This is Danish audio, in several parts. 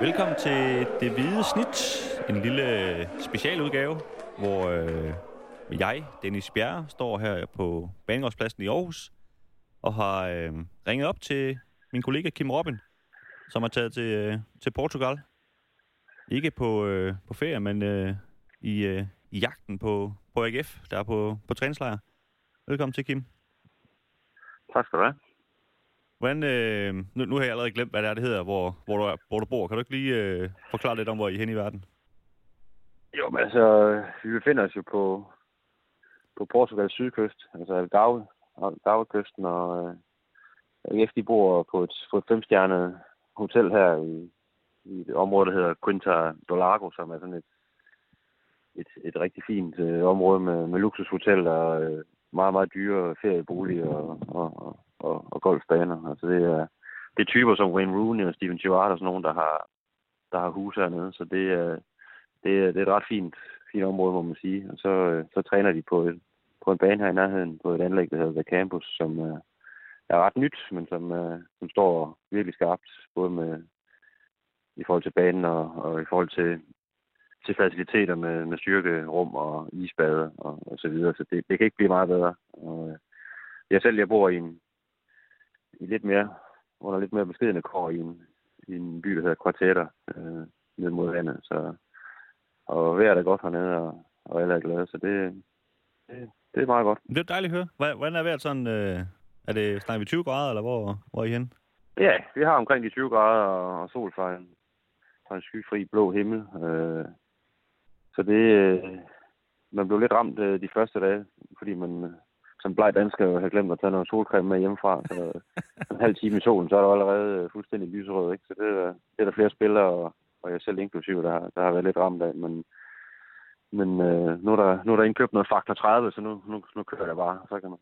Velkommen til Det Hvide Snit, en lille specialudgave, hvor øh, jeg, Dennis Bjerre, står her på Banegårdspladsen i Aarhus og har øh, ringet op til min kollega Kim Robin, som er taget til, øh, til Portugal. Ikke på, øh, på ferie, men øh, i, øh, i jagten på, på AGF, der er på, på træningslejr. Velkommen til, Kim. Tak skal du have. Hvordan, øh, nu, nu har jeg allerede glemt, hvad det er, det hedder, hvor, hvor, du, er, hvor du bor. Kan du ikke lige øh, forklare lidt om, hvor I er henne i verden? Jo, men altså, vi befinder os jo på, på Portugals sydkyst, altså Algarve, Algarve-kysten, og øh, AGF de bor på et, på et femstjernet hotel her i, i et område, der hedder Quinta do Lago, som er sådan et, et, et rigtig fint øh, område med, med luksushoteller, og øh, meget, meget dyre ferieboliger og, og, og, og, og golfbaner. Altså det er, det er typer som Wayne Rooney og Steven Gerrard og sådan nogen, der har, der har hus hernede. Så det er, det er, det er et ret fint, fint område, må man sige. Og så, øh, så træner de på, et, på en bane her i nærheden, på et anlæg, der hedder The Campus, som er, er ret nyt, men som, øh, som står virkelig skarpt, både med, i forhold til banen og, og i forhold til, til faciliteter med, med styrkerum og isbade og, og så videre. Så det, det kan ikke blive meget bedre. Og, jeg selv, jeg bor i en, i lidt mere, under lidt mere beskedende kår i en, i en by, der hedder Kvartetter, øh, ned mod vandet. Så, og vejret er godt hernede, og, og alle er glade, så det, det, det er meget godt. Det er dejligt at høre. Hvordan er vejret sådan? Øh, er det, snakker vi 20 grader, eller hvor, hvor er I henne? Ja, vi har omkring de 20 grader og, og sol fra en, fra en skyfri blå himmel. Øh, så det, øh, man blev lidt ramt øh, de første dage, fordi man som bleg dansker har glemt at tage noget solcreme med hjemmefra. Så en halv time i solen, så er der allerede øh, fuldstændig lyserød. Ikke? Så det, er, det er der flere spillere, og, og jeg selv inklusive, der, der har været lidt ramt af. Men, men øh, nu, er der, nu er der indkøbt noget faktor 30, så nu, nu, nu kører jeg bare. Så kan man,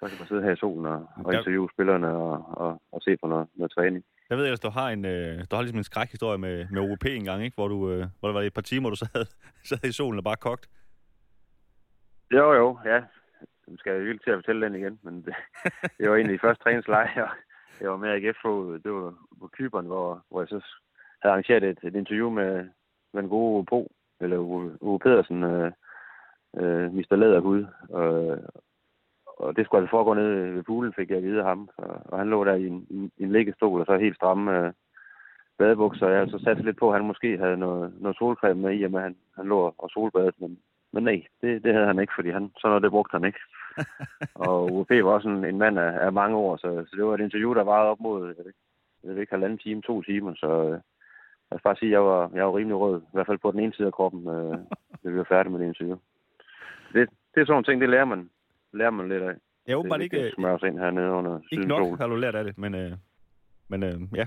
så kan man sidde her i solen og, og interviewe spillerne og, og, og se på noget, noget træning. Jeg ved at du har en, øh, du har ligesom en skrækhistorie med, med OP en gang, ikke? Hvor, du, øh, hvor det var et par timer, du sad, sad i solen og bare kogt. Jo, jo, ja. Nu skal jeg ikke til at fortælle den igen, men det, det var en af de første træningslejre, jeg var med AGF på. Det var på Kyberen, hvor, hvor jeg så havde arrangeret et, et interview med, med en god Bo, eller Uwe Pedersen, øh, øh, Mr. Læderhud. Og, og det skulle altså foregå nede ved poolen, fik jeg at vide af ham. Og, og han lå der i en, i en liggestol, og så helt stramme øh, badebukser. Jeg så satte lidt på, at han måske havde noget, noget solcreme med i, at han, han lå og solbadede, men men nej, det, det havde han ikke, fordi han, sådan noget, det brugte han ikke. og UFP var også en, en mand af, af mange år, så, så det var et interview, der varede op mod, jeg ved, jeg ved ikke, halvanden time, to timer, så øh, jeg skal bare sige, at jeg var, jeg var rimelig rød, i hvert fald på den ene side af kroppen, øh, da vi var færdige med det interview. Det, det er sådan nogle ting, det lærer man, lærer man lidt af. Jeg håber ikke... Det smører ind hernede under Ikke nok har du lært af det, men, øh, men øh, ja,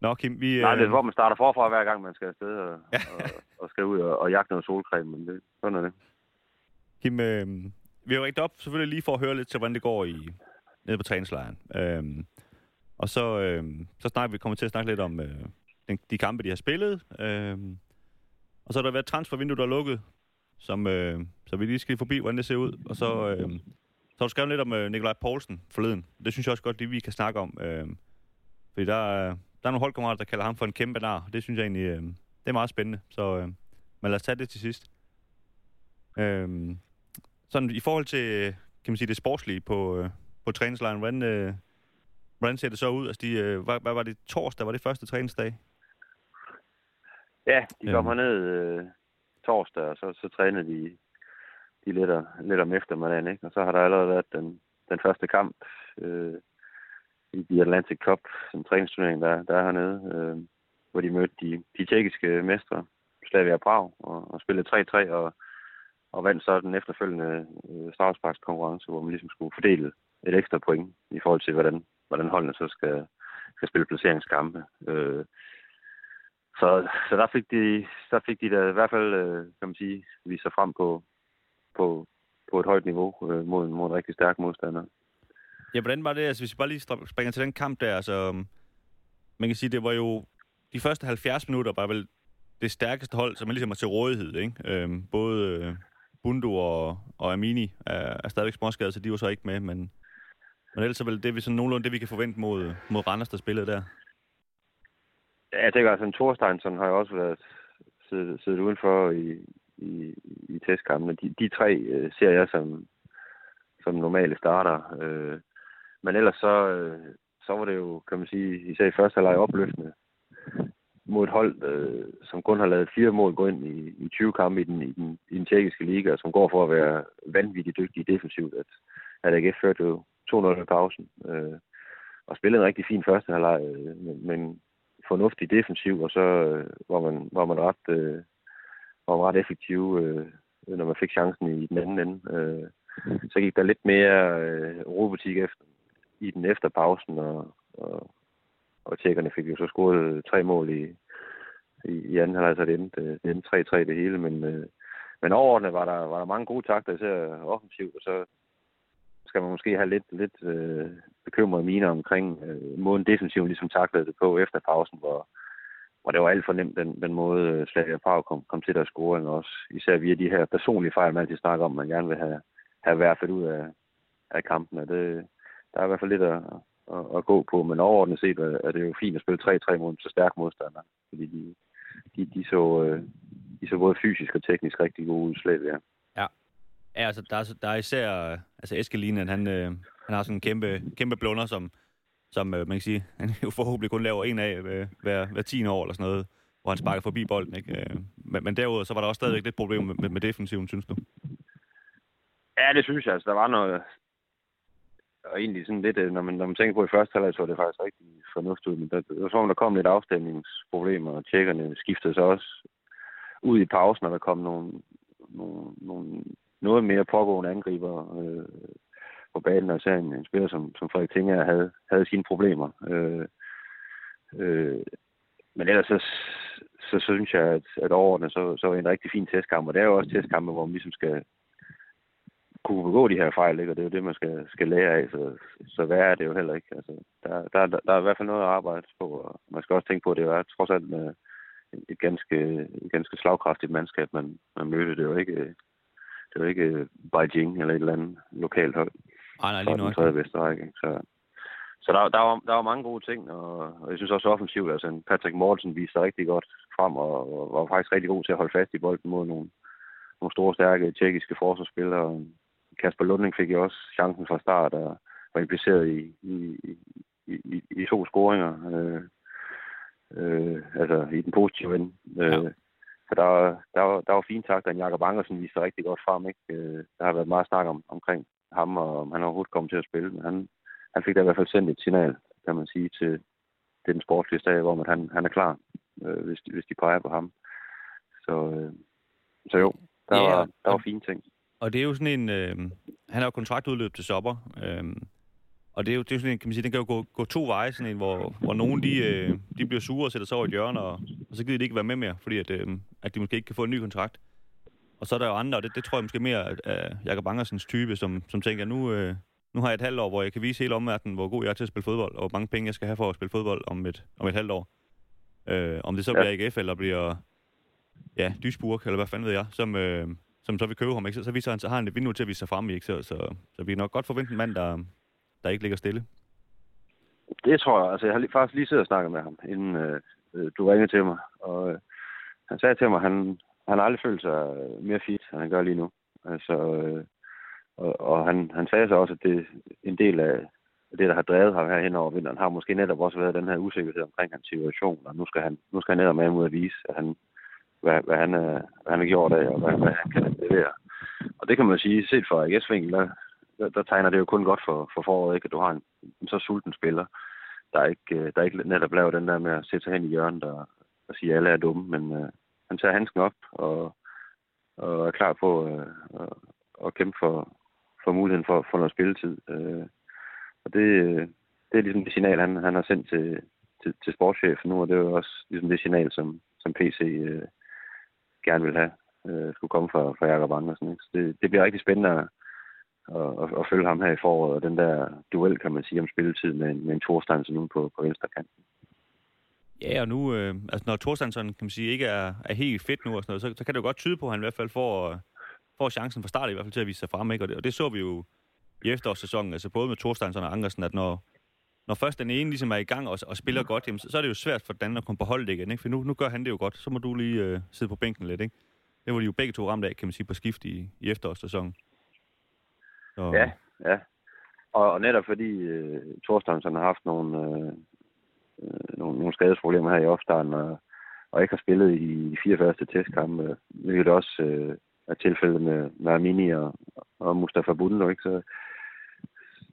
Nå, Kim, vi... Nej, det er, hvor man starter forfra hver gang, man skal afsted og, ja. og, og skal ud og, og jagte noget solcreme, men det, sådan er det. Kim, øh, vi har ringt op selvfølgelig lige for at høre lidt til, hvordan det går i nede på træningslejren. Øh, og så, øh, så snakker vi kommer til at snakke lidt om øh, den, de kampe, de har spillet. Øh, og så har der været transfervindue, der er lukket, som, øh, så vi lige skal forbi, hvordan det ser ud. Og så, øh, så har du skrevet lidt om øh, Nikolaj Poulsen forleden. Det synes jeg også godt, det vi kan snakke om. Øh, fordi der, der er nogle holdkammerater, der kalder ham for en kæmpe nar. Det synes jeg egentlig, øh, det er meget spændende. Så øh, men lad os tage det til sidst. Øh, sådan i forhold til, kan man sige, det sportslige på, øh, på træningslejren, hvordan, øh, hvordan ser det så ud? Altså, de, øh, hvad, hvad var det torsdag? Var det første træningsdag? Ja, de kom øhm. herned øh, torsdag, og så, så trænede de, de lidt, lidt om eftermiddagen, ikke? Og så har der allerede været den, den første kamp øh, i The Atlantic Cup, en træningsturnering, der, der er hernede, øh, hvor de mødte de, de tjekkiske mestre, Slavia Prag, og, og spillede 3-3, og, og vandt så den efterfølgende øh, straffesparkskonkurrence, hvor man ligesom skulle fordele et ekstra point i forhold til, hvordan, hvordan holdene så skal, skal spille placeringskampe. Øh, så, så der fik de, der fik de da i hvert fald, øh, kan man sige, vist sig frem på, på, på et højt niveau øh, mod, mod en rigtig stærk modstander. Ja, hvordan var det? Altså, hvis vi bare lige springer til den kamp der, altså, øhm, man kan sige, det var jo, de første 70 minutter var vel det stærkeste hold, som man ligesom er til rådighed, ikke? Øhm, både øh, Bundo og, og Amini er, er stadigvæk småskadet, så de var så ikke med, men, men ellers er vel det, vi sådan nogenlunde det, vi kan forvente mod, mod Randers, der spillede der. Ja, jeg tænker, altså, Thorsteinsson har jo også været siddet, siddet udenfor i, i, i testkampene. De, de tre øh, ser jeg som, som normale starter. Øh, men ellers så, øh, så var det jo, kan man sige, især i første halvleg opløftende mod et hold, øh, som kun har lavet fire mål gå ind i, i 20 kampe i den, i, den, i den tjekkiske liga, som går for at være vanvittigt dygtige defensivt, at, at AGF førte jo 2-0 i pausen. Øh, og spillede en rigtig fin første halvleg, øh, men, men fornuftig defensiv, og så øh, var, man, var man ret, øh, var man ret effektiv, øh, når man fik chancen i den anden ende. Øh, så gik der lidt mere øh, robutik efter, i den efter pausen, og, og, og tjekkerne fik jo så scoret tre mål i, i, i anden halvleg, så det endte, det endte 3-3 det hele, men, øh, men overordnet var der, var der mange gode takter, især offensivt, og så skal man måske have lidt, lidt øh, bekymrede mine omkring øh, måden defensiven ligesom taklede det på efter pausen, hvor, hvor det var alt for nemt, den, den måde øh, Slavia Prag kom, kom til at score, og også. Især via de her personlige fejl, man altid snakker om, man gerne vil have, have hvert ud af, af kampen. Og det, der er i hvert fald lidt at, at, at gå på, men overordnet set er det jo fint at spille 3-3 mod så stærk modstander, fordi de, de, de, så, øh, de så både fysisk og teknisk rigtig gode udslag, ja. Ja, ja altså, der, er, der er især, altså Eskelinen, han, øh, han har sådan en kæmpe, kæmpe blunder, som, som øh, man kan sige, han jo forhåbentlig kun laver en af hver, hver 10 år eller sådan noget, hvor han sparker forbi bolden, ikke? Men, men derudover, så var der også stadigvæk lidt problem med, med, med defensiven, synes du? Ja, det synes jeg. Altså, der var noget, og egentlig sådan lidt, øh, når man, når man tænker på i første halvleg, så var det faktisk rigtig fornuftigt. Men der, der, der, der kom lidt afstemningsproblemer, og tjekkerne skiftede sig også ud i pausen, og der kom nogle, nogle, nogle noget mere pågående angriber øh, på banen, og så en, en spiller som, som Frederik Tinger havde, havde sine problemer. Øh, øh, men ellers så, så, så synes jeg, at, at overordnet, så, så var det en rigtig fin testkamp, og det er jo også testkampe, hvor man ligesom skal, kunne begå de her fejl, ikke? og det er jo det, man skal, skal lære af, så, så værre er det jo heller ikke. Altså, der, der, der, er i hvert fald noget at arbejde på, og man skal også tænke på, at det er trods alt med et ganske, et ganske slagkraftigt mandskab, man, man mødte. Det var ikke, det var ikke Beijing eller et eller andet lokalt hold. Ej, nej, lige nu. Tredje Så, så der, der, var, der var mange gode ting, og, og jeg synes også offensivt, altså Patrick Mortensen viste sig rigtig godt frem, og, og var faktisk rigtig god til at holde fast i bolden mod nogle, nogle store, stærke tjekkiske forsvarsspillere. Kasper Lunding fik jo også chancen fra start og var impliceret i, i, i, i, i to scoringer. Øh, øh, altså i den positive ende. Øh, ja. Så der, der, var, der var fine takter. Jakob Angersen viste sig rigtig godt frem. Ikke? Øh, der har været meget snak om, omkring ham, og om han overhovedet kom til at spille. Men han, han fik da i hvert fald sendt et signal, kan man sige, til, til den sportslige stab, om at han, han er klar, øh, hvis, hvis de peger på ham. Så, øh, så jo, der, yeah. var, der var fine ting. Og det er jo sådan en... Øh, han har jo kontraktudløb til Sopper. Øh, og det er jo, det er sådan en, kan man sige, den kan jo gå, gå to veje, sådan en, hvor, hvor nogen de, øh, de bliver sure og sætter sig over et hjørne, og, og så gider de ikke være med mere, fordi at, øh, at de måske ikke kan få en ny kontrakt. Og så er der jo andre, og det, det tror jeg måske mere af Jakob Angersens type, som, som tænker, nu, øh, nu har jeg et halvt år, hvor jeg kan vise hele omverdenen, hvor god jeg er til at spille fodbold, og hvor mange penge jeg skal have for at spille fodbold om et, om et halvt år. Øh, om det så bliver AGF, eller bliver ja, Duisburg, eller hvad fanden ved jeg, som, øh, som så vil købe ham, ikke? Så, så, viser han, så har han et vindue til at vise sig frem i, ikke? Så, så, så vi kan nok godt forvente en mand, der, der ikke ligger stille. Det tror jeg. Altså, jeg har lige, faktisk lige siddet og snakket med ham, inden øh, øh du ringede til mig. Og øh, han sagde til mig, at han, han har aldrig følt sig øh, mere fit, end han gør lige nu. Altså, øh, og, og han, han sagde så også, at det en del af det, der har drevet ham her hen over vinteren, har måske netop også været den her usikkerhed omkring hans situation. Og nu skal han, nu skal han netop med ud at vise, at han, hvad, hvad, han, øh, hvad han har gjort af, og hvad, hvad han kan levere. Og det kan man sige, set fra AGS vinkel, der, der, der tegner det jo kun godt for, for foråret, ikke? at du har en, en så sulten spiller, der ikke, der der ikke netop laver den der med at sætte sig hen i hjørnet og, og sige, at alle er dumme, men øh, han tager handsken op og, og er klar på øh, at, at kæmpe for, for muligheden for, for noget spilletid. Øh, og det, øh, det er ligesom det signal, han, han har sendt til, til, til sportschefen nu, og det er jo også ligesom det signal, som, som PC øh, gerne vil have, øh, skulle komme fra, fra Jakob Andersen. Ikke? Så det, det bliver rigtig spændende at, at, at, at følge ham her i foråret, og den der duel, kan man sige, om spilletid med, med en Thorstensen nu på, på venstre kanten. Ja, og nu, øh, altså når Thorstensen, kan man sige, ikke er, er helt fedt nu og sådan noget, så, så kan det jo godt tyde på, at han i hvert fald får, øh, får chancen fra start i hvert fald til at vise sig frem, ikke? Og det, og det så vi jo i efterårssæsonen, altså både med Thorstensen og Angersen, at når, når først den ene ligesom er i gang og, og spiller godt, jamen, så, så er det jo svært for den anden at komme på holdet igen, ikke? For nu, nu gør han det jo godt, så må du lige øh, sidde på bænken lidt, ikke? Det var de jo begge to ramt af, kan man sige, på skift i, i efterårssæsonen. Så... Ja, ja. Og, og netop fordi øh, Thorstensen har haft nogle, øh, øh, nogle, nogle skadesproblemer her i opstarten, og, og ikke har spillet i de fire første testkampe, hvilket også øh, er tilfældet med, med Armini og, og Mustafa Bundo, ikke? Så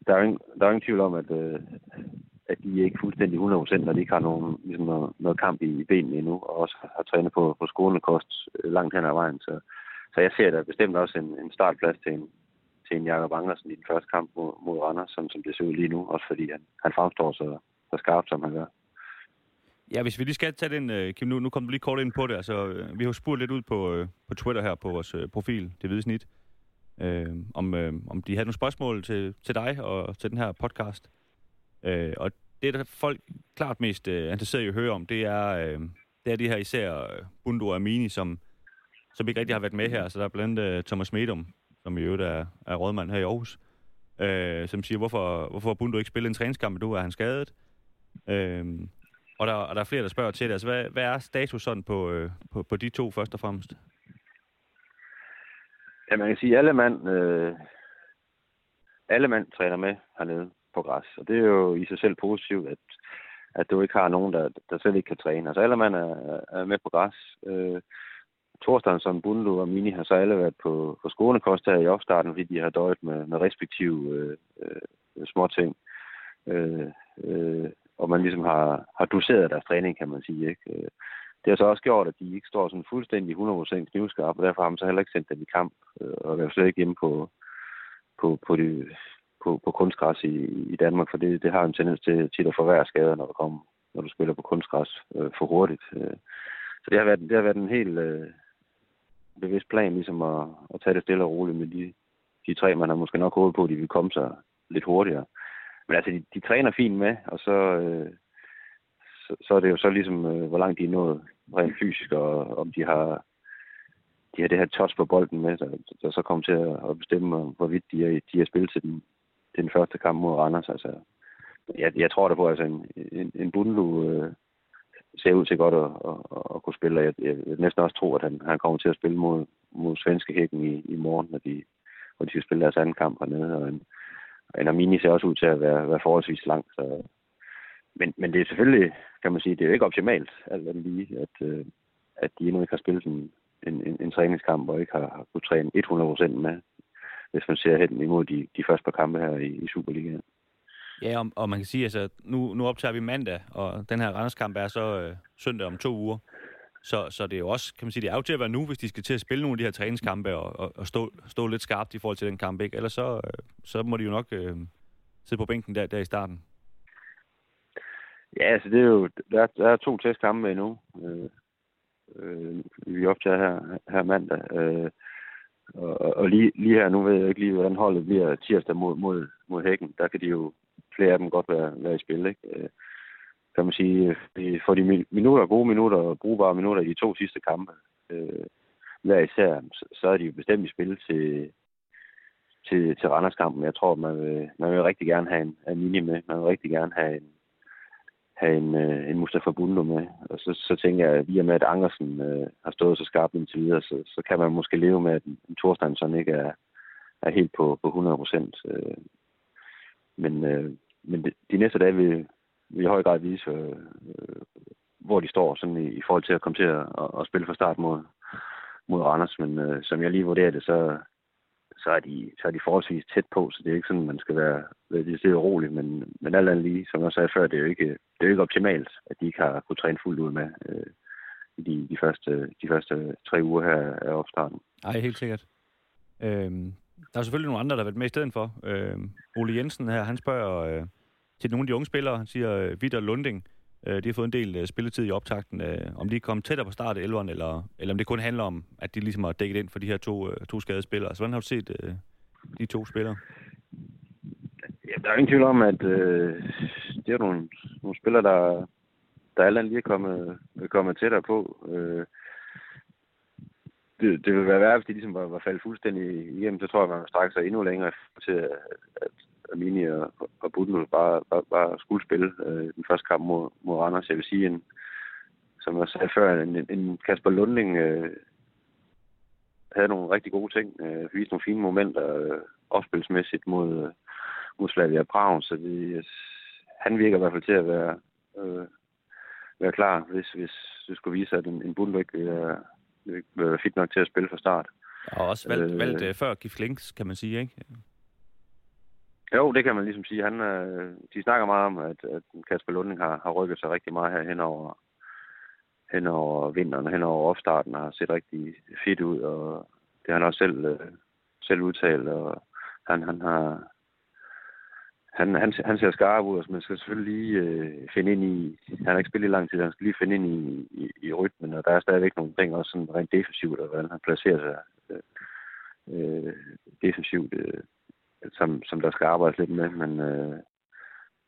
der er, ingen, der er ingen tvivl om, at, øh, at de er ikke fuldstændig 100%, når de ikke har nogen, ligesom noget, noget kamp i benene endnu, og også har, trænet på, på skolekost øh, langt hen ad vejen. Så, så jeg ser der bestemt også en, en startplads til en, til en Jakob Andersen i den første kamp mod, mod Randers, som, som det ser ud lige nu, også fordi han, han fremstår så, så skarpt, som han gør. Ja, hvis vi lige skal tage den, øh, Kim, nu, nu kom du lige kort ind på det. Altså, øh, vi har jo spurgt lidt ud på, på Twitter her på vores profil, det hvide snit, øh, om, øh, om de havde nogle spørgsmål til, til dig og til den her podcast. Øh, og det, der folk klart mest øh, interesseret i at høre om, det er, øh, det er de her især øh, Bundo og Amini, som, som ikke rigtig har været med her. Så der er blandt andet øh, Thomas Medum, som i øvrigt er, er rådmand her i Aarhus, øh, som siger, hvorfor, hvorfor Bundo ikke spillet en træningskamp, nu er han skadet. Øh, og der, og der er flere, der spørger til det. Altså, hvad, hvad er status sådan på, øh, på, på de to først og fremmest? Ja, man kan sige, at alle mand, øh, alle mand træner med hernede på græs. Og det er jo i sig selv positivt, at, at du ikke har nogen, der, der selv ikke kan træne. Altså alle mand er, er med på græs. Øh, som Bundu og Mini har så alle været på, på skånekost her i opstarten, fordi de har døjet med, med respektive øh, øh, småting. Øh, øh, og man ligesom har, har doseret deres træning, kan man sige. Ikke? Øh, det har så også gjort, at de ikke står sådan fuldstændig 100% knivskarpe, og derfor har man så heller ikke sendt dem i kamp, øh, og er slet ikke hjemme på, på, på, de, på, på kunstgræs i, i Danmark, for det, det har en tendens til tit at forværre skader, når du, kommer, når du spiller på kunstgræs øh, for hurtigt. Øh. Så det har været, det har været en helt øh, bevidst plan, ligesom at, at tage det stille og roligt med de, de tre, man har måske nok håbet på, at de vil komme sig lidt hurtigere. Men altså, de, de træner fint med, og så, øh, så, så er det jo så ligesom, øh, hvor langt de er nået rent fysisk, og om de har, de har det her touch på bolden med, der, der så kommer til at, bestemme, hvorvidt de er, de er spillet til den, til den første kamp mod Randers. Altså, jeg, jeg tror da på, at altså en, en, en Bundlu øh, ser ud til godt at, at, at, at kunne spille, jeg, jeg, jeg næsten også tro, at han, han kommer til at spille mod, mod svenske hækken i, i morgen, når de, hvor de skal spille deres anden kamp hernede, og en, en Armini ser også ud til at være, være forholdsvis lang, så men, men det er selvfølgelig, kan man sige, det er jo ikke optimalt, alt andet lige, at, øh, at de endnu ikke har spillet en, en, en, en træningskamp, og ikke har, har kunnet træne 100% med, hvis man ser hen imod de, de første par kampe her i, i Superligaen. Ja, og, og man kan sige, altså, nu, nu optager vi mandag, og den her Randerskamp er så øh, søndag om to uger. Så, så det er jo også, kan man sige, det er jo til at være nu, hvis de skal til at spille nogle af de her træningskampe og, og, og stå, stå lidt skarpt i forhold til den kamp, ikke? Ellers så, øh, så må de jo nok øh, sidde på bænken der, der i starten. Ja, altså det er jo, der, der er to testkampe endnu. Øh, øh, vi optager her, her mandag. Øh, og, og lige, lige her, nu ved jeg ikke lige, hvordan holdet bliver tirsdag mod, mod, mod hækken. Der kan de jo, flere af dem godt være, være i spil, ikke? Øh, kan man sige, øh, for de minutter, gode minutter og brugbare minutter i de to sidste kampe, øh, hver især, så er de jo bestemt i spil til, til, til Randerskampen. Jeg tror, man vil, man vil rigtig gerne have en, en mini med. Man vil rigtig gerne have en, have en, øh, en Mustafa Bundo med. Og så, så tænker jeg, at via med, at Angersen øh, har stået så skarpt indtil videre, så, så kan man måske leve med, at en Thorstein sådan ikke er, er helt på, på 100 procent. Øh, men øh, men de, de næste dage vil, vil i høj grad vise, øh, hvor de står sådan i, i forhold til at komme til at, at, at spille fra start mod, mod Randers. Men øh, som jeg lige vurderer det, så, så er, de, så er de forholdsvis tæt på, så det er ikke sådan, man skal være, det er roligt, men, men alt andet lige, som jeg sagde før, det er jo ikke, det er jo ikke optimalt, at de ikke har kunnet træne fuldt ud med øh, de, de, første, de første tre uger her af opstarten. Nej, helt sikkert. Øhm, der er selvfølgelig nogle andre, der har været med i stedet for. Øhm, Ole Jensen her, han spørger øh, til nogle af de unge spillere, han siger, øh, Vitter Vidar Lunding, Øh, de har fået en del øh, spilletid i optakten. Øh, om de er kommet tættere på start af 11'eren, eller, eller om det kun handler om, at de ligesom har dækket ind for de her to, øh, to skadede spillere. Så hvordan har du set øh, de to spillere? Ja, der er ingen tvivl om, at øh, det er nogle, nogle spillere, der, der alle lige er kommet, er kommet tættere på. Øh, det, det vil være værd, hvis de ligesom var, var faldet fuldstændig igennem. Så tror jeg, man vil strække sig endnu længere til, at, at, Amini og, og Budnul bare, bare, bare skulle spille øh, den første kamp mod, mod Randers. Jeg vil sige, en, som jeg sagde før, en, en Kasper Lunding øh, havde nogle rigtig gode ting, øh, viste nogle fine momenter øh, opspilsmæssigt mod, øh, mod Slavia Prag, så det, han virker i hvert fald til at være, øh, være klar, hvis, hvis det skulle vise, at en, en Budnul ikke vil, vil være fit nok til at spille fra start. Og også valgt, øh, valgt øh, før Gif Links, kan man sige, ikke? Jo, det kan man ligesom sige. Han, øh, de snakker meget om, at, at Kasper Lunding har, har rykket sig rigtig meget her hen over, hen over vinteren og hen over opstarten og har set rigtig fedt ud, og det har han også selv, øh, selv udtalt, og han, han har han, han, han ser skarp ud, men man skal selvfølgelig lige øh, finde ind i, han har ikke spillet i lang tid, han skal lige finde ind i, i, i rytmen, og der er stadigvæk nogle ting, også sådan rent defensivt, og hvordan han placerer sig øh, øh, defensivt, øh, som, som der skal arbejdes lidt med, men øh,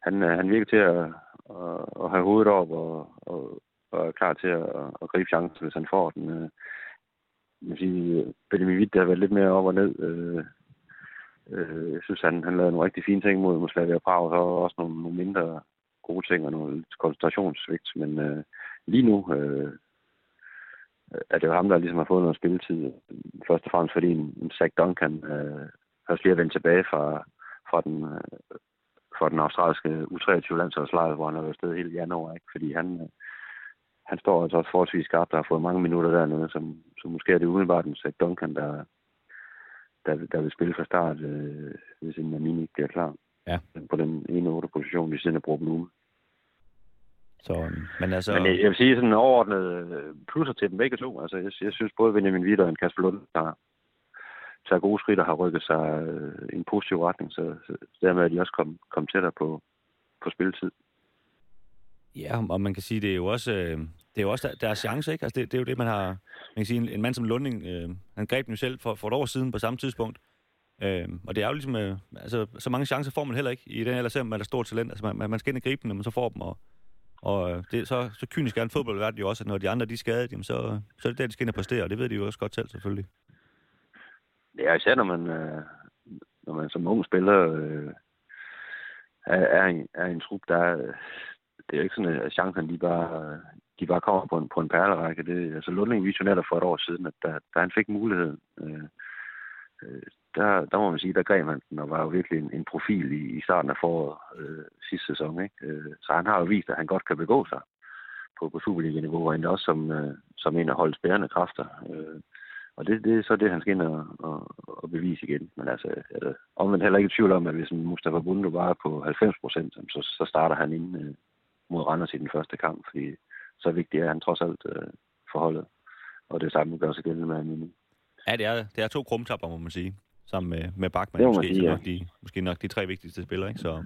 han, øh, han virker til at, at, at have hovedet op og, og, og er klar til at, at gribe chancen, hvis han får den. Øh, man sige, Benjamin Witt, der har været lidt mere op og ned. Øh, øh, jeg synes, han, han lavede nogle rigtig fine ting mod Slavia Prag, og også nogle, nogle mindre gode ting og nogle koncentrationssvigt. Men øh, lige nu øh, er det jo ham, der ligesom har fået noget spilletid. Først og fremmest fordi en, en Zach Duncan øh, først lige at vende tilbage fra, fra den, øh, fra den australske U23 landsholdslejr, hvor han har været sted hele januar, ikke? fordi han, øh, han står altså også forholdsvis skarpt, der har fået mange minutter dernede, som, som måske er det umiddelbart en Zach Duncan, der, der, der vil spille fra start, øh, hvis en Amini ikke bliver klar. Ja. På den ene otte position, vi siden har brugt nu. Så, men altså... Men jeg, jeg vil sige sådan overordnet øh, plusser til dem begge to. Altså, jeg, jeg synes både Benjamin Witt og en Kasper Lund, der, tager gode skridt og har rykket sig øh, i en positiv retning, så, så dermed er de også kommet kom tættere på, på spilletid. Ja, og man kan sige, det er jo også, øh, det er jo også der, deres chance, ikke? Altså det, det er jo det, man har... Man kan sige, en, en mand som Lunding, øh, han greb den jo selv for, for et år siden på samme tidspunkt. Øh, og det er jo ligesom... Øh, altså, så mange chancer får man heller ikke i den her, selvom man er stort talent. Altså, man, man skal ind og gribe dem, men så får dem, og, og øh, det, så, så kynisk er en fodboldverden jo også, at når de andre de er skadet, jamen, så, så er det der, de skal ind og præstere, og det ved de jo også godt selv, selvfølgelig. Ja, især når man, øh, når man som ung spiller øh, er, er, en, er en trup, der det er jo ikke sådan, at chancen lige bare, de bare kommer på en, på en perlerække. Det, altså Lunding visionerede for et år siden, at da, da han fik muligheden, øh, øh, der, der må man sige, der greb han den, og var jo virkelig en, en profil i, i starten af foråret øh, sidste sæson. Ikke? Øh, så han har jo vist, at han godt kan begå sig på, på Superliga-niveau, og endda også som, øh, som en af holdets bærende kræfter. Øh, og det, det er så det, han skal ind og, og, og bevise igen. Men altså, altså omvendt heller ikke i tvivl om, at hvis Mustafa Bundu bare er på 90 procent, så, så starter han ind øh, mod Randers i den første kamp, fordi så vigtigt er han trods alt øh, forholdet. Og det samme gør sig gældende med Amini. Ja, det er, det er to krumtapper, må man sige. Sammen med, med Bachmann, måske, sige, ja. nok de, måske nok de tre vigtigste spillere. Ikke? Så,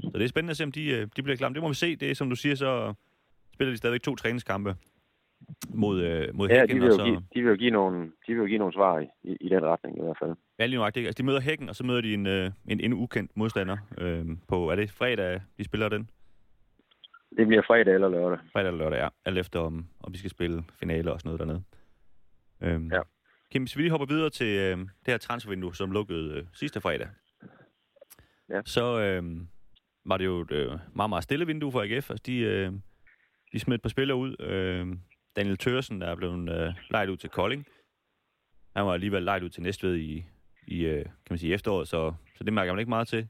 så det er spændende at se, om de, øh, de bliver klar. Det må vi se. Det er, som du siger, så spiller de stadigvæk to træningskampe mod, øh, mod ja, Hækken. de vil, jo så... give, de vil jo give nogle, de vil jo give nogle svar i, i, i den retning i hvert fald. Ja, lige nok. Altså, de møder Hækken, og så møder de en, øh, en endnu ukendt modstander øh, på, er det fredag, de spiller den? Det bliver fredag eller lørdag. Fredag eller lørdag, ja. Alt efter, om, om vi skal spille finale og sådan noget dernede. Øhm, ja. Kim, hvis vi lige hopper videre til øh, det her transfervindue, som lukkede øh, sidste fredag, ja. så øh, var det jo et øh, meget, meget stille vindue for AGF. Altså, de, øh, de smed et par spillere ud. Øh, Daniel Tørsen, der er blevet øh, lejet ud til Kolding. Han var alligevel lejet ud til Næstved i, i øh, kan man sige, efteråret, så, så det mærker man ikke meget til.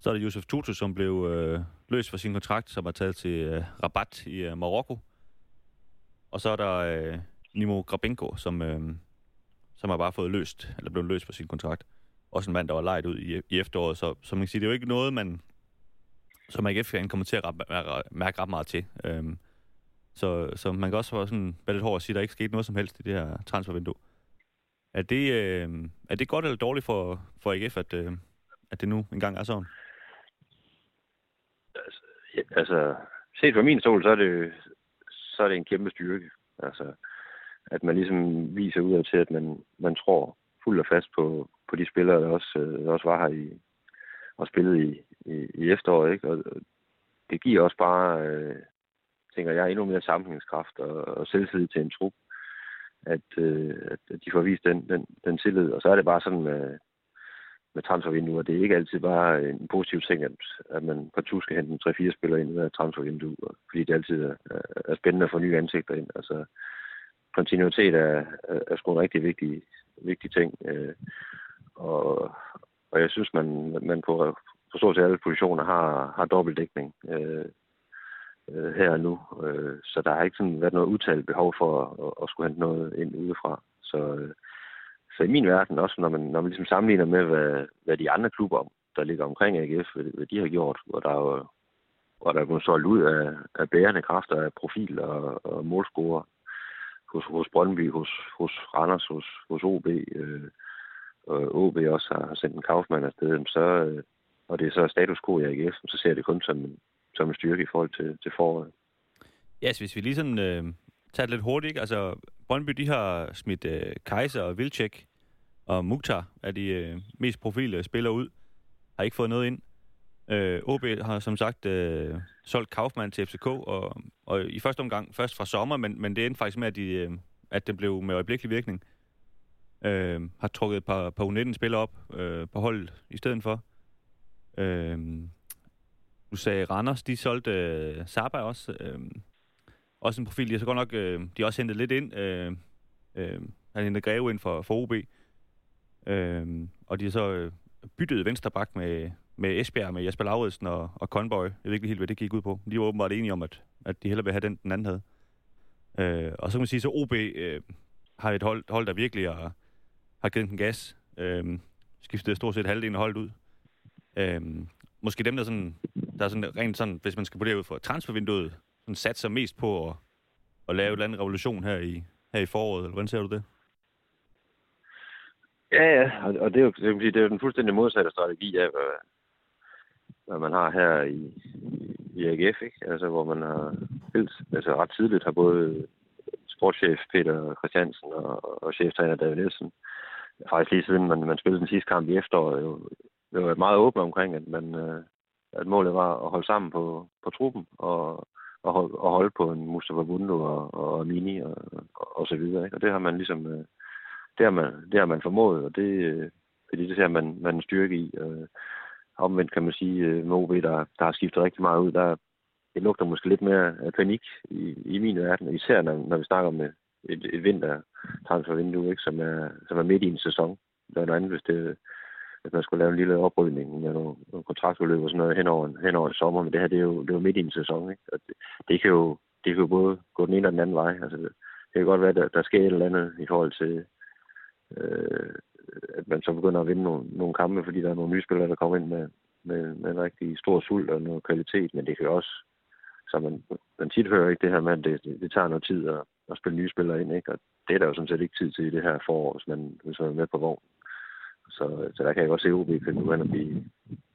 Så er det Josef Tutu, som blev øh, løst fra sin kontrakt, som er taget til øh, Rabat i øh, Marokko. Og så er der øh, Nimo Grabenko, som, øh, som har bare fået løst, eller blevet løst fra sin kontrakt. Også en mand, der var lejet ud i, i efteråret, så, så man kan sige, det er jo ikke noget, man som AGF-fan kommer til at mærke ret meget til. Øhm, så, så man kan også være sådan være lidt hård at sige, at der ikke skete noget som helst i det her transfervindue. Er det, øh, er det godt eller dårligt for, for AGF, at, øh, at det nu engang er sådan? Altså, ja, altså set fra min stol, så er det, så er det en kæmpe styrke. Altså, at man ligesom viser ud af til, at man, man tror fuldt og fast på, på de spillere, der også, øh, der også var her i, og spillet i, i, i efteråret. Ikke? Og det giver også bare, øh, tænker jeg, endnu mere sammenhængskraft og, og selvtillid til en trup, at, øh, at de får vist den, den, den tillid. Og så er det bare sådan med, med transfervinduer. Det er ikke altid bare en positiv ting, at, at man partout skal hente 3-4 spillere ind i transfervindue, fordi det altid er, er spændende at få nye ansigter ind. Altså, kontinuitet er, er, er sgu en rigtig vigtig, vigtig ting. Øh, og, og jeg synes, man, man på, på stort set alle positioner har, har dobbeltdækning øh, øh, her og nu. Øh, så der har ikke sådan været noget udtalt behov for at, at skulle hente noget ind udefra. Så, øh, så i min verden, også når man, når man ligesom sammenligner med, hvad, hvad de andre klubber, der ligger omkring AGF, hvad, hvad de har gjort, hvor der jo og der er blevet solgt ud af, af bærende kræfter af profil og, og målscorer hos, hos Brøndby, hos, hos Randers, hos, hos OB, øh, og OB også har, har sendt en Kaufmann afsted, så, øh, og det er så status quo i AGF, så ser det kun som, som en styrke i forhold til, til foråret. Ja, så hvis vi lige sådan øh, tager det lidt hurtigt, ikke? altså Brøndby, de har smidt øh, Kaiser og Vilcek og Mukhtar er de øh, mest profile spillere ud. Har ikke fået noget ind. Øh, OB har som sagt øh, solgt Kaufmann til FCK, og, og i første omgang først fra sommer, men, men det endte faktisk med, at, de, øh, at det blev med øjeblikkelig virkning. Øh, har trukket et par, par U19-spillere op øh, på holdet i stedet for. Øh, du sagde Randers, de solgte øh, Saba også. Øh, også en profil, de har så godt nok, øh, de har også hentet lidt ind. Øh, øh, han hentede Greve ind for, for OB. Øh, og de har så øh, byttet vensterbak med, med Esbjerg, med Jesper Lauridsen og, og Conboy. Jeg ved ikke helt, hvad det gik ud på. De var åbenbart enige om, at, at de hellere vil have den, den anden havde. Øh, og så kan man sige, så OB øh, har et hold, hold, der virkelig har, har givet den gas. Øh, skiftede stort set halvdelen af holdet ud. Øh, måske dem, der, sådan, der er sådan rent sådan, hvis man skal på det ud for transfervinduet, sådan satser mest på at, at lave et eller andet revolution her i, her i foråret, eller hvordan ser du det? Ja, ja, og det er jo, det er jo den fuldstændig modsatte strategi af, hvad, hvad man har her i, i AGF, ikke? Altså, hvor man har helt, altså ret tidligt har både sportschef Peter Christiansen og, og cheftræner David Nielsen, faktisk lige siden man, man spillede den sidste kamp i efteråret, jo, jo været meget åbne omkring, at, man, øh, at målet var at holde sammen på, på truppen og, og, holde, og holde på en Mustafa Bundu og, og Mini og, og, og så videre. Ikke? Og det har man ligesom øh, det har man, det har man formået, og det, øh, fordi det ser man, man en styrke i. Øh, omvendt kan man sige, øh, med OB, der, der har skiftet rigtig meget ud, der det lugter måske lidt mere af panik i, i min verden, især når, når vi snakker om et, et vintertransfervindue, ikke, som, er, som er midt i en sæson. Der er noget andet, hvis det, at man skulle lave en lille oprydning med nogle, nogle kontraktudløb og sådan noget hen over, hen over sommer, men det her, det er jo, det er jo midt i en sæson, ikke? Og det, det, kan jo, det kan jo både gå den ene og den anden vej. Altså, det, det kan godt være, at der, der sker et eller andet i forhold til, øh, at man så begynder at vinde nogle, nogle kampe, fordi der er nogle nye spillere, der kommer ind med, med, med en rigtig stor sult og noget kvalitet, men det kan jo også, som man, man tit hører, ikke, det her med, at det, det, det tager noget tid at, at spille nye spillere ind, ikke? og det er der jo sådan set ikke tid til i det her forår, hvis man, hvis man er med på vognen. Så, så der kan jeg godt se, at OB kan nu at blive,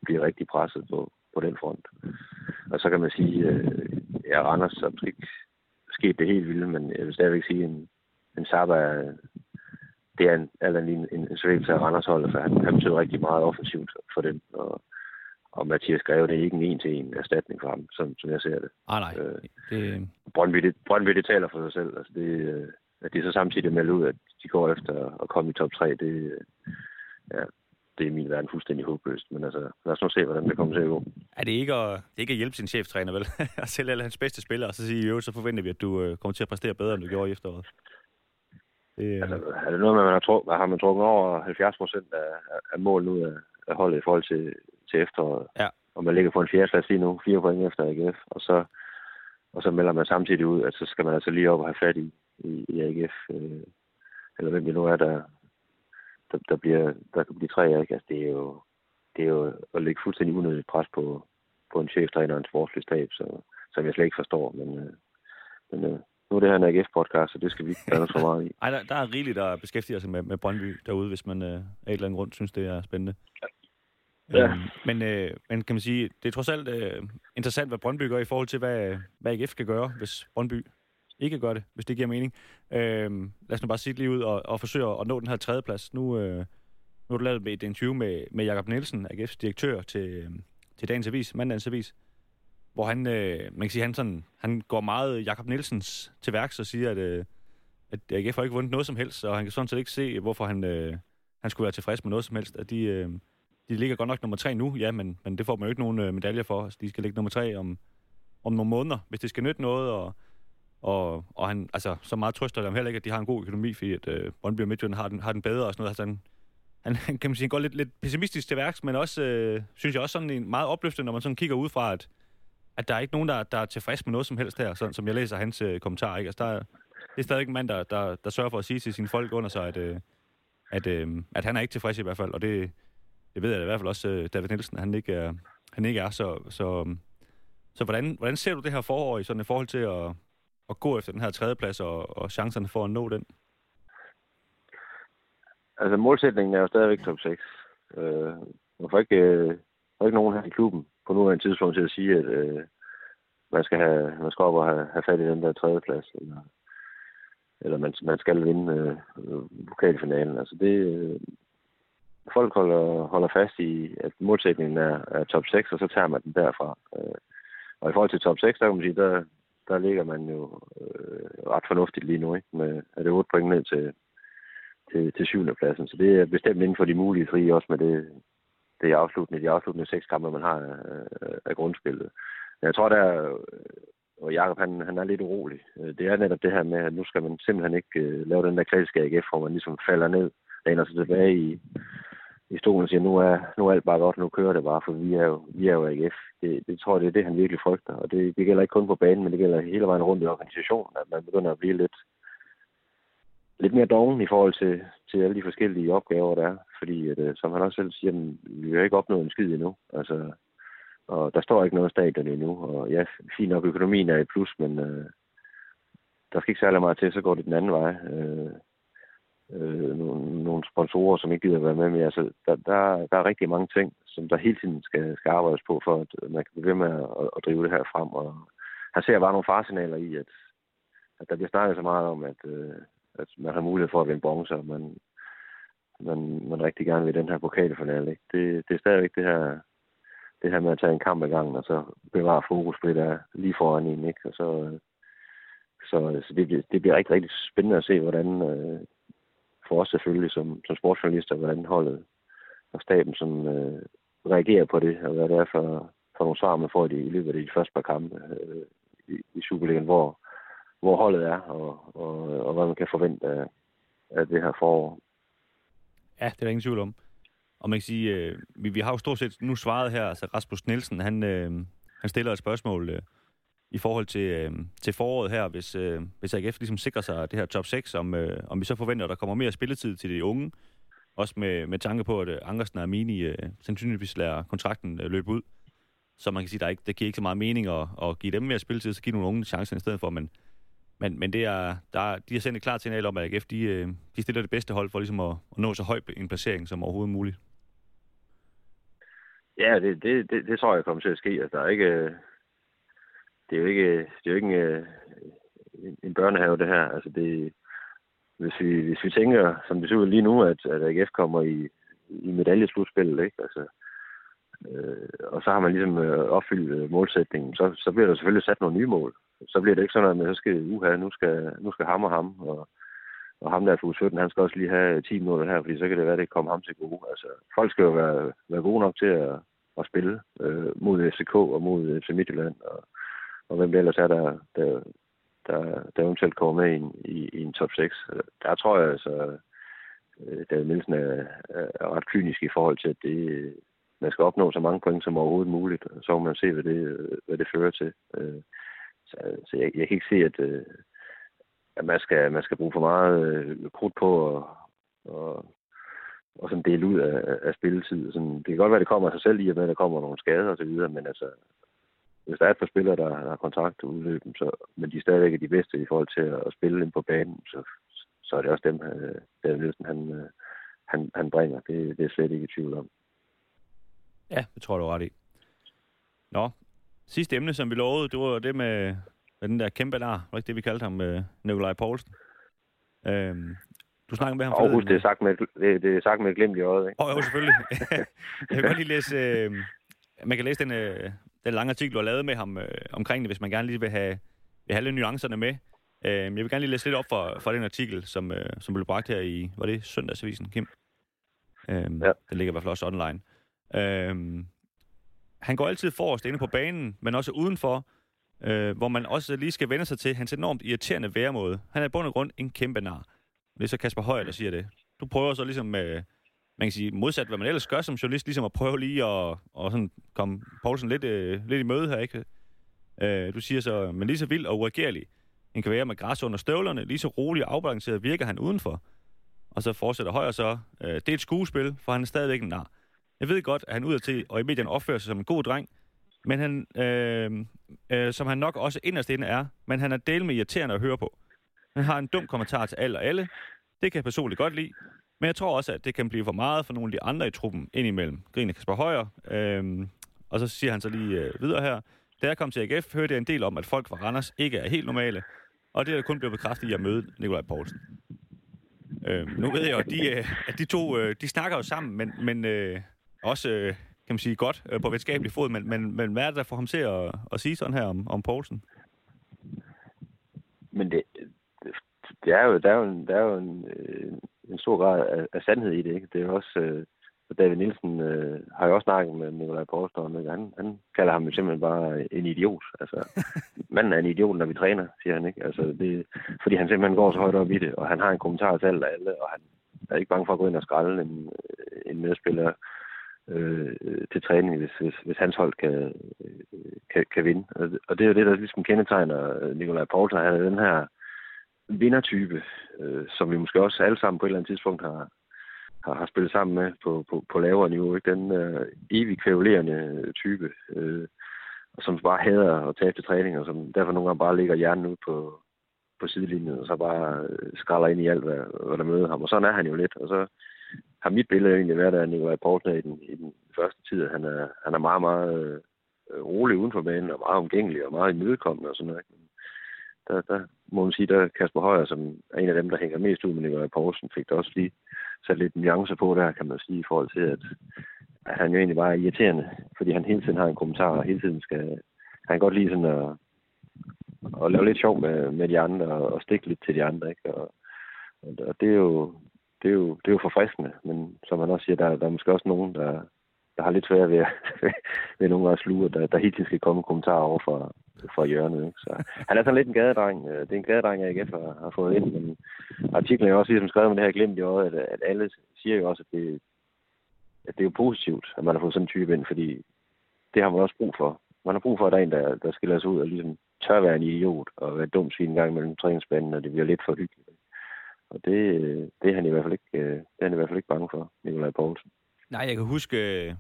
blive rigtig presset på, på den front. Og så kan man sige, øh, ja, Randers så ikke sket det helt vilde, men jeg vil stadigvæk sige, at en, en Saba det er en, eller en, en, en svækkelse af Randers holdet, for han, han betyder rigtig meget offensivt for den. Og, og Mathias Greve, det er ikke en en-til-en erstatning for ham, som, som jeg ser det. Ah, nej. Øh, det... Brøndby, det, Brøndby, det taler for sig selv. Altså, det, øh, at de så samtidig melder ud, at de går efter at komme i top 3, det, ja, det er min verden fuldstændig håbløst. Men altså, lad os nu se, hvordan det kommer til at gå. Er det ikke at, det er ikke at hjælpe sin cheftræner, vel? at sælge alle hans bedste spillere, og så sige, jo, så forventer vi, at du øh, kommer til at præstere bedre, end du gjorde i efteråret. Det, altså, er det noget med, at man har, truk, har man trukket over 70 procent af, af mål ud af, af holdet i forhold til, til efteråret? Ja. Og man ligger på en fjerdeplads lige nu, fire point efter AGF, og så, og så melder man samtidig ud, at så skal man altså lige op og have fat i, i, i AGF, øh, eller hvem det nu er, der, der, der, bliver, der kan blive tre, ikke? Altså, det er jo, det er jo at lægge fuldstændig unødigt pres på, på en cheftræner og en sportslig stab, så, som jeg slet ikke forstår, men, øh, men øh, nu er det her en AGF-podcast, så det skal vi ikke gøre så meget i. Ej, der, der er rigeligt, der beskæftiger sig med, med Brøndby derude, hvis man øh, af et eller andet grund synes, det er spændende. Ja. Øhm, men, øh, men kan man sige, det er trods alt øh, interessant, hvad Brøndby gør i forhold til, hvad, hvad AGF skal gøre, hvis Brøndby ikke gør det, hvis det giver mening. Øh, lad os nu bare sige lige ud og, og forsøge at nå den her tredje plads. Nu, øh, nu har du lavet et interview med, med Jakob Nielsen, AGF's direktør, til, øhm, til dagens avis, mandagens avis, hvor han, øh, man kan sige, han, sådan, han går meget Jakob Nielsens til værks og siger, at, øh, at AGF har ikke vundet noget som helst, og han kan sådan set ikke se, hvorfor han, øh, han skulle være tilfreds med noget som helst. At de, øh, de ligger godt nok nummer tre nu, ja, men, men det får man jo ikke nogen øh, medaljer for. Altså, de skal ligge nummer tre om, om nogle måneder, hvis det skal nytte noget, og, og, og han, altså, så meget trøster dem heller ikke, at de har en god økonomi, fordi at øh, Brøndby og Midtjylland har den, har den bedre og sådan noget. Altså, han, han, kan man sige, går lidt, lidt pessimistisk til værks, men også, øh, synes jeg også sådan en meget opløftende, når man sådan kigger ud fra, at, at der er ikke nogen, der, der er tilfreds med noget som helst her, sådan som jeg læser hans øh, kommentar. Ikke? Altså, der, det er stadig en mand, der, der, der sørger for at sige til sine folk under sig, at, øh, at, øh, at han er ikke tilfreds i hvert fald, og det, det ved jeg i hvert fald også, øh, David Nielsen, han ikke er. Han ikke er så, så, så hvordan, hvordan ser du det her forår i, sådan, et forhold til at, at gå efter den her tredjeplads og, og chancerne for at nå den? Altså målsætningen er jo stadigvæk top 6. Øh, man får ikke, øh, får ikke nogen her i klubben på nuværende tidspunkt til at sige, at øh, man skal have, man skal op og have, have fat i den der tredjeplads, eller, eller man, man skal vinde øh, pokalfinalen. Altså det, øh, folk holder, holder fast i, at målsætningen er, er top 6, og så tager man den derfra. Øh, og i forhold til top 6, der kan man sige, der, der ligger man jo øh, ret fornuftigt lige nu, ikke? Med, er det 8 point ned til, til, til syvende pladsen. Så det er bestemt inden for de mulige frie, også med det, det afsluttende, de afsluttende seks kampe, man har af, af grundspillet. Jeg tror, der og Jacob han, han er lidt urolig. Øh, det er netop det her med, at nu skal man simpelthen ikke uh, lave den der klassiske AGF, hvor man ligesom falder ned, læner sig tilbage i, i stolen og siger, nu er, nu er alt bare godt, nu kører det bare, for vi er jo, vi er jo AGF. Det, det tror jeg, det er det, han virkelig frygter. Og det, det gælder ikke kun på banen, men det gælder hele vejen rundt i organisationen, at man begynder at blive lidt, lidt mere doven i forhold til, til alle de forskellige opgaver, der er. Fordi, at, øh, som han også selv siger, vi har ikke opnået en skid endnu. Altså, og der står ikke noget stadion endnu. Og ja, fint nok, økonomien er i plus, men øh, der skal ikke særlig meget til, så går det den anden vej. Øh, øh, nogle, nogle sponsorer, som ikke gider være med. mere. altså, der, der, der er rigtig mange ting, som der hele tiden skal, skal arbejdes på, for at man kan blive ved med at, at drive det her frem. Og han ser bare nogle farsignaler i, at, at der bliver snakket så meget om, at, øh, at man har mulighed for at vinde bronze, og man, man, man rigtig gerne vil den her pokalfinale. Ikke? Det, det er stadigvæk det her, det her med at tage en kamp ad gangen, og så bevare fokus på det der lige foran en. Ikke? Og så, så, så det, bliver, det bliver rigtig, rigtig spændende at se, hvordan øh, for os selvfølgelig som, som sportsjournalister, hvordan holdet og staben som, øh, reagerer på det, og hvad det er for, for nogle svar, man får i, i løbet af de første par kampe øh, i, i Superligaen, hvor, hvor holdet er, og, og, og hvad man kan forvente af, af det her forår. Ja, det er der ingen tvivl om. Og man kan sige, øh, vi, vi har jo stort set nu svaret her, altså Rasmus Nielsen, han, øh, han stiller et spørgsmål øh, i forhold til, øh, til foråret her, hvis, øh, hvis AGF ligesom sikrer sig det her top 6, om, øh, om vi så forventer, at der kommer mere spilletid til de unge, også med, med tanke på, at øh, Angersen og Amini øh, sandsynligvis lader kontrakten øh, løbe ud. Så man kan sige, at der, ikke, der giver ikke så meget mening at, at give dem mere spilletid, så give nogle unge chancer i stedet for, men men, men det er, der, de har sendt et klart signal om, at AGF de, øh, de stiller det bedste hold for ligesom at, at nå så høj en placering som overhovedet muligt. Ja, det, det, det, det tror jeg kommer til at ske. Altså, der er ikke, øh, det er jo ikke, det er jo ikke en, øh, en, børnehave, det her. Altså, det, hvis, vi, hvis vi tænker, som det ser ud lige nu, at, at AGF kommer i, i medaljeslutspillet, ikke? Altså, øh, og så har man ligesom øh, opfyldt øh, målsætningen, så, så bliver der selvfølgelig sat nogle nye mål så bliver det ikke sådan at man så skal uha, nu skal, nu skal ham og ham, og, og ham der er 17, han skal også lige have 10 minutter her, fordi så kan det være, at det kommer ham til gode. Altså, folk skal jo være, være gode nok til at, at spille øh, mod FCK og mod FC Midtjylland, og, og hvem det ellers er, der, der, der, der eventuelt kommer med i en, i, i en top 6. Der tror jeg altså, øh, David Nielsen er, er ret kynisk i forhold til, at det, man skal opnå så mange point som overhovedet muligt, så må man se, hvad det, hvad det fører til. Øh, så, så jeg, jeg kan ikke se, at, øh, at man, skal, man skal bruge for meget krudt på at, og, og sådan dele ud af, af spilletid. Sådan, det kan godt være, at det kommer af sig selv i, at der kommer nogle skader osv., men altså, hvis der er et par spillere, der, har kontrakt udløb, så, men de er stadigvæk er de bedste i forhold til at, at spille ind på banen, så, så er det også dem, øh, der Nielsen, han, øh, han, han bringer. Det, det er slet ikke i tvivl om. Ja, det tror du ret i. Nå, Sidste emne, som vi lovede, det var det med, med den der kæmpe der, var ikke det, vi kaldte ham, med Nikolaj Poulsen. Øhm, du snakker med ham forleden. August, det er sagt med, det, det er sagt med et glimt i øjet, ikke? Åh, oh, jo, selvfølgelig. jeg kan godt lige læse... Øh, man kan læse den, øh, den lange artikel, du har lavet med ham øh, omkring det, hvis man gerne lige vil have, vil have lidt nuancerne med. Øh, jeg vil gerne lige læse lidt op for, for den artikel, som, øh, som blev bragt her i, var det Søndagsavisen, Kim? Øh, ja. Den ligger i hvert fald også online. Øh, han går altid forrest inde på banen, men også udenfor, øh, hvor man også lige skal vende sig til hans enormt irriterende væremåde. Han er i bund og grund en kæmpe nar. Det er så Kasper Højer, der siger det. Du prøver så ligesom, øh, man kan sige, modsat hvad man ellers gør som journalist, ligesom at prøve lige at, og sådan komme Poulsen lidt, øh, lidt i møde her, ikke? Øh, du siger så, men lige så vild og uagerlig en kan være med græs under støvlerne, lige så rolig og afbalanceret virker han udenfor. Og så fortsætter Højer så, øh, det er et skuespil, for han er stadigvæk en nar. Jeg ved godt, at han ud til og i medierne opfører sig som en god dreng, men han, øh, øh, som han nok også inderst inde er, men han er del med irriterende at høre på. Han har en dum kommentar til alt og alle. Det kan jeg personligt godt lide. Men jeg tror også, at det kan blive for meget for nogle af de andre i truppen indimellem. Griner Kasper Højer. øhm, og så siger han så lige øh, videre her. Da jeg kom til AGF, hørte jeg en del om, at folk fra Randers ikke er helt normale. Og det er kun blevet bekræftet i at møde Nikolaj Poulsen. Øh, nu ved jeg jo, at de, øh, at de to øh, de snakker jo sammen, men, men øh, også, øh, kan man sige, godt øh, på venskabelig fod. Men, men, men hvad er det, der får ham til at, at sige sådan her om, om Poulsen? Men det, det er jo, der er jo en, der er jo en, øh, en stor grad af, af sandhed i det. Ikke? Det er også... Øh, David Nielsen øh, har jo også snakket med Nikolaj Poulsen, ikke? Han, han kalder ham jo simpelthen bare en idiot. Altså, manden er en idiot, når vi træner, siger han. ikke. Altså, det, fordi han simpelthen går så højt op i det, og han har en kommentar til alt og alle, og han er ikke bange for at gå ind og skralde en, en medspiller øh, til træning, hvis, hvis, hvis hans hold kan, kan, kan vinde. Og det er jo det, der ligesom kendetegner Nikolaj Poulsen. Han er den her vindertype, øh, som vi måske også alle sammen på et eller andet tidspunkt har, har, har spillet sammen med på, på, på lavere niveau. Ikke? Den øh, evig kvævlerende type, øh, som bare hader at tage til træning, og som derfor nogle gange bare ligger hjernen ud på, på sidelinjen, og så bare øh, skralder ind i alt, hvad, hvad der møder ham. Og sådan er han jo lidt. Og så har mit billede egentlig været, at Nikolaj Poulsen i den, i den første tid, han er, han er meget, meget øh, rolig uden for banen, og meget omgængelig, og meget imødekommende og sådan noget. Der, der må man sige, der Kasper Højer, som er en af dem, der hænger mest ud med Nikolaj Poulsen, fik der også lige sat lidt nuancer på der, kan man sige, i forhold til, at, at han jo egentlig bare er irriterende, fordi han hele tiden har en kommentar, og hele tiden skal... Han kan godt lide sådan at, at lave lidt sjov med, med de andre, og stikke lidt til de andre, ikke? Og, og det er jo, det er jo, det er jo forfriskende, men som han også siger, der, der er måske også nogen, der, der har lidt svært ved, ved nogle af sluger, der, der helt tiden skal komme kommentarer over fra, fra hjørnet. Ikke? Så han er sådan lidt en gadedreng. Øh, det er en gadedreng, jeg ikke har, har fået ind, men artiklen er også ligesom skrevet med det her glemt jo, at, at alle siger jo også, at det, at det er jo positivt, at man har fået sådan en type ind, fordi det har man også brug for. Man har brug for, at der er en, der, der skiller sig ud og ligesom tør være en idiot og være dum svin en gang mellem træningsbanen, og det bliver lidt for hyggeligt. Og det, øh, det er han i hvert fald ikke, øh, det er han i hvert fald ikke bange for, Nikolaj Poulsen. Nej, jeg kan huske, øh,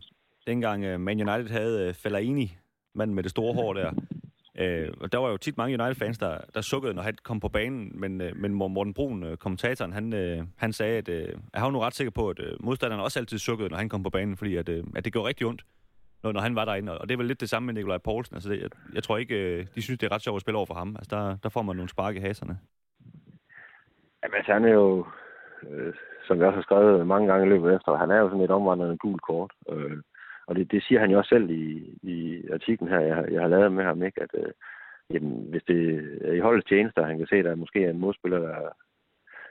dengang øh, Man United havde øh, Fellaini, manden med det store hår der. Øh, og der var jo tit mange United-fans, der, der sukkede, når han kom på banen, men, øh, men Morten Brun, øh, kommentatoren, han, øh, han sagde, at øh, jeg var nu ret sikker på, at øh, også altid sukkede, når han kom på banen, fordi at, øh, at det gjorde rigtig ondt, når, når han var derinde. Og det er vel lidt det samme med Nikolaj Poulsen. Altså, det, jeg, jeg tror ikke, øh, de synes, det er ret sjovt at spille over for ham. Altså, der, der får man nogle spark i haserne. Jamen, altså, han er jo, øh, som jeg også har skrevet mange gange i løbet efter, han er jo sådan et omvandrende gul kort. Øh, og det, det siger han jo også selv i, i artiklen her, jeg, jeg har lavet med ham, ikke? at øh, jamen, hvis det er i holdets tjeneste, han kan se, at der måske er en modspiller, der,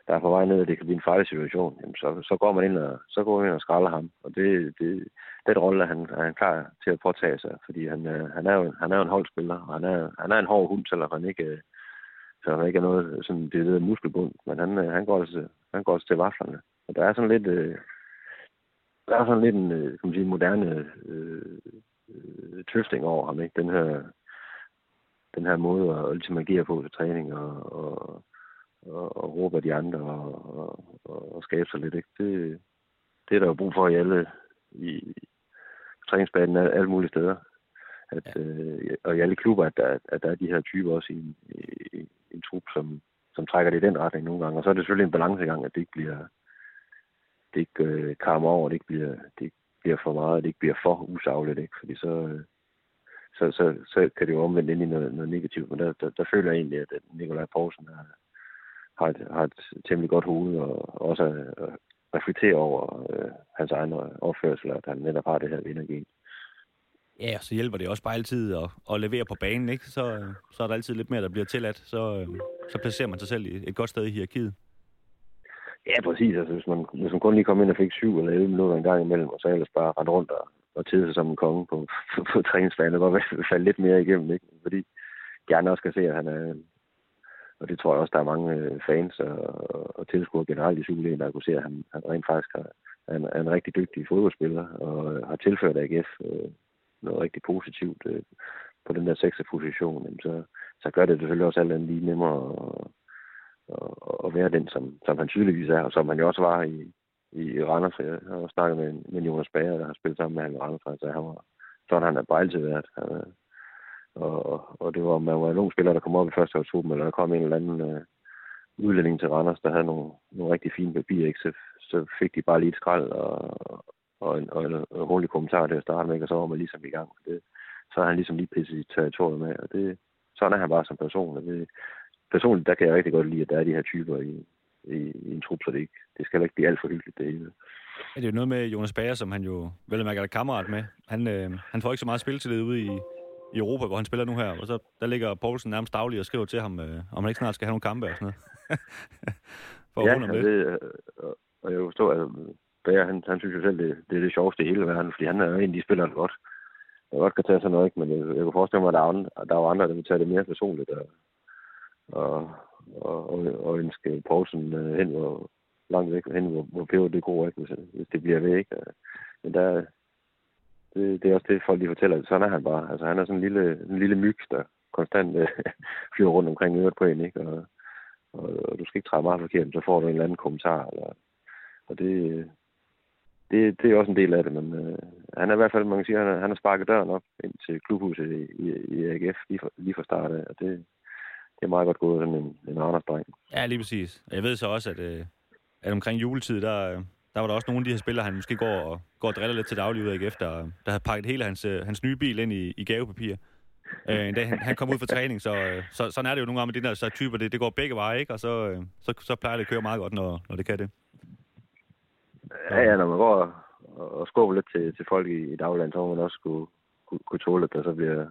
der er på vej ned, og det kan blive en farlig situation, jamen, så, så går man ind og, så går man ind og skralder ham. Og det, det, den rolle er han, er han klar til at påtage sig, fordi han, øh, han, er, jo, han er jo en holdspiller, og han er, han er en hård hund, selvom han ikke, øh, så han ikke er noget sådan det der muskelbund, men han, øh, han, går altså, han går altså til vaflerne. Og der er sådan lidt, øh, der er sådan lidt en, kan man sige, moderne øh, øh, tøfting over ham, ikke? Den her, den her måde at ligesom agere på til træning og, og, og, og råbe af de andre og, og, og skabe sig lidt, ikke? Det, det er der jo brug for i alle i, i træningsbanen alle mulige steder. At, ja. øh, og i alle klubber, at der, at der er de her typer også i en, i, i en trup, som, som trækker det i den retning nogle gange. Og så er det selvfølgelig en balancegang, at det ikke bliver det ikke øh, kammer over, det ikke bliver, det ikke bliver for meget, det ikke bliver for usagligt, ikke? Fordi så, øh, så, så, så kan det jo omvendt ind i noget, noget negativt. Men der, der, der føler jeg egentlig, at Nikolaj Poulsen har, har, et, har et temmelig godt hoved, og også reflekterer over øh, hans egen opførsel, at han netop har det her vindergen. Ja, så hjælper det også bare altid at, at levere på banen, ikke? Så, så er der altid lidt mere, der bliver tilladt. Så, øh, så placerer man sig selv i et godt sted i hierarkiet. Ja, præcis. Altså, hvis, man, hvis man kun lige kom ind og fik syv eller 11 minutter en gang imellem, og så ellers bare rende rundt og, og tede sig som en konge på, på, på træningsbanen. og var falde lidt mere igennem, ikke? fordi gerne også kan se, at han er, og det tror jeg også, der er mange øh, fans og, og tilskuere generelt i Superligaen, der kunne se, at han, han rent faktisk har, er, en, er en rigtig dygtig fodboldspiller, og øh, har tilført AGF øh, noget rigtig positivt øh, på den der sekser position, så, så gør det selvfølgelig også alt andet lige nemmere at, at, at være den, som, som han tydeligvis er, og som han jo også var i, i Randers. Jeg har snakket med, med Jonas Bager, der har spillet sammen med ham i Randers, så han var, sådan han er bare altid været. Han, og, og det var, man var en ung spiller, der kom op i første årstruppen, eller der kom en eller anden øh, udlænding til Randers, der havde nogle, nogle rigtig fine papirer, ikke? Så, så fik de bare lige et skrald og, og en, og en, hurtig kommentar til at starte med, og så var man ligesom i gang. Det, så har han ligesom lige pisset i territoriet med, og det, sådan er han bare som person. Og det, personligt, der kan jeg rigtig godt lide, at der er de her typer i, i, i en trup, så det, ikke, det skal ikke blive alt for hyggeligt det hele. Ja, det er jo noget med Jonas Bager, som han jo vel mærker er kammerat med. Han, øh, han får ikke så meget spilletid ude i, i Europa, hvor han spiller nu her, og så der ligger Poulsen nærmest dagligt og skriver til ham, øh, om han ikke snart skal have nogle kampe og sådan noget. For ja, det. det. Øh, og jeg forstår, at Bager, han, han synes jo selv, det, det er det sjoveste i hele verden, fordi han er jo en af de spillere, der godt, der godt kan tage sådan noget, ikke? men jeg, jeg kunne forestille mig, at der er, andre, der er andre, der vil tage det mere personligt, og, og, og, og, og ønske Poulsen øh, hen, hvor, langt væk hen, hvor, hvor peber det går, ikke? Hvis, hvis det bliver ved. Ikke? Men der, det, det er også det, folk de fortæller. Sådan er han bare. Altså, han er sådan en lille, en lille myg, der konstant øh, flyver rundt omkring øret på en, ikke? Og, og, og, du skal ikke træde meget forkert, så får du en eller anden kommentar. Eller, og det, det, det er også en del af det, men øh, han er i hvert fald, man kan sige, han, er, han har sparket døren op ind til klubhuset i, i, i AGF lige fra, lige fra start af, og det, det er meget godt gået sådan en, en Anders Ja, lige præcis. Jeg ved så også, at, øh, at omkring juletid, der, der var der også nogle af de her spillere, han måske går og, går og driller lidt til daglig ud af AGF, der, der havde pakket hele hans, øh, hans nye bil ind i, i gavepapir. Øh, en dag han, han kom ud fra træning, så, øh, så sådan er det jo nogle gange med de der så typer, det, det går begge veje, ikke? Og så, øh, så, så plejer det at køre meget godt, når, når det kan det. Ja, ja, når man går og, og skubber lidt til, til folk i, i dagligdagen, så må man også kunne, kunne, kunne tåle, at der så bliver,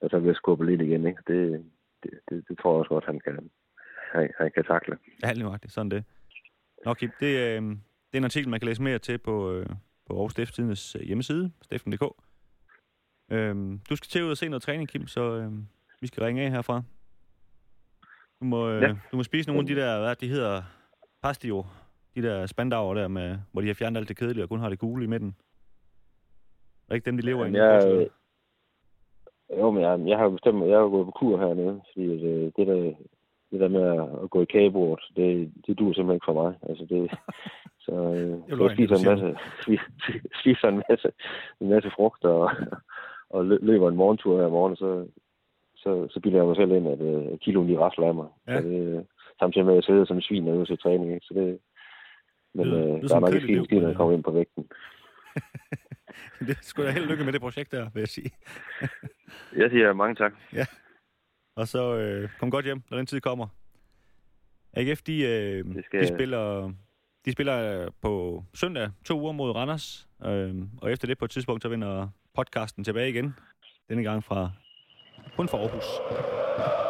der så bliver skubbet lidt igen, ikke? Det, det, det, det tror jeg også godt, han kan, han, han kan takle. Ja, lige det sådan det. Nå, Kim, det, øh, det er en artikel, man kan læse mere til på, øh, på Aarhus Stiftstidens øh, hjemmeside, stiften.dk. Øhm, du skal til ud og se noget træning, Kim, så øh, vi skal ringe af herfra. Du må, øh, ja. du må spise nogle af de der, hvad de hedder, pastio, de der spandauer der, med, hvor de har fjernet alt det kedelige og kun har det gule i midten. Er ikke dem, de lever i? Jeg, jo, men jeg, jeg har bestemt, jeg har gået på kur hernede, fordi det, det der, det der med at gå i kagebordet, det, det dur simpelthen ikke for mig. Altså det, så øh, jeg spiser en masse, spiser en masse, en masse frugt og, og løber en morgentur her i morgen, så, så, så bilder jeg mig selv ind, at uh, kiloen lige rasler af mig. Ja. Så det, samtidig med, at jeg sidder som svin ude til træning. Ikke? Så det, men det, øh, det der er nok når jeg kommer ind på vægten. det skulle da helt lykke med det projekt der, vil jeg sige. jeg siger mange tak. Ja. Og så øh, kom godt hjem, når den tid kommer. AGF, de, øh, skal... de spiller, de spiller på søndag to uger mod Randers, øh, og efter det på et tidspunkt, så vinder podcasten tilbage igen. Denne gang fra kun fra Aarhus.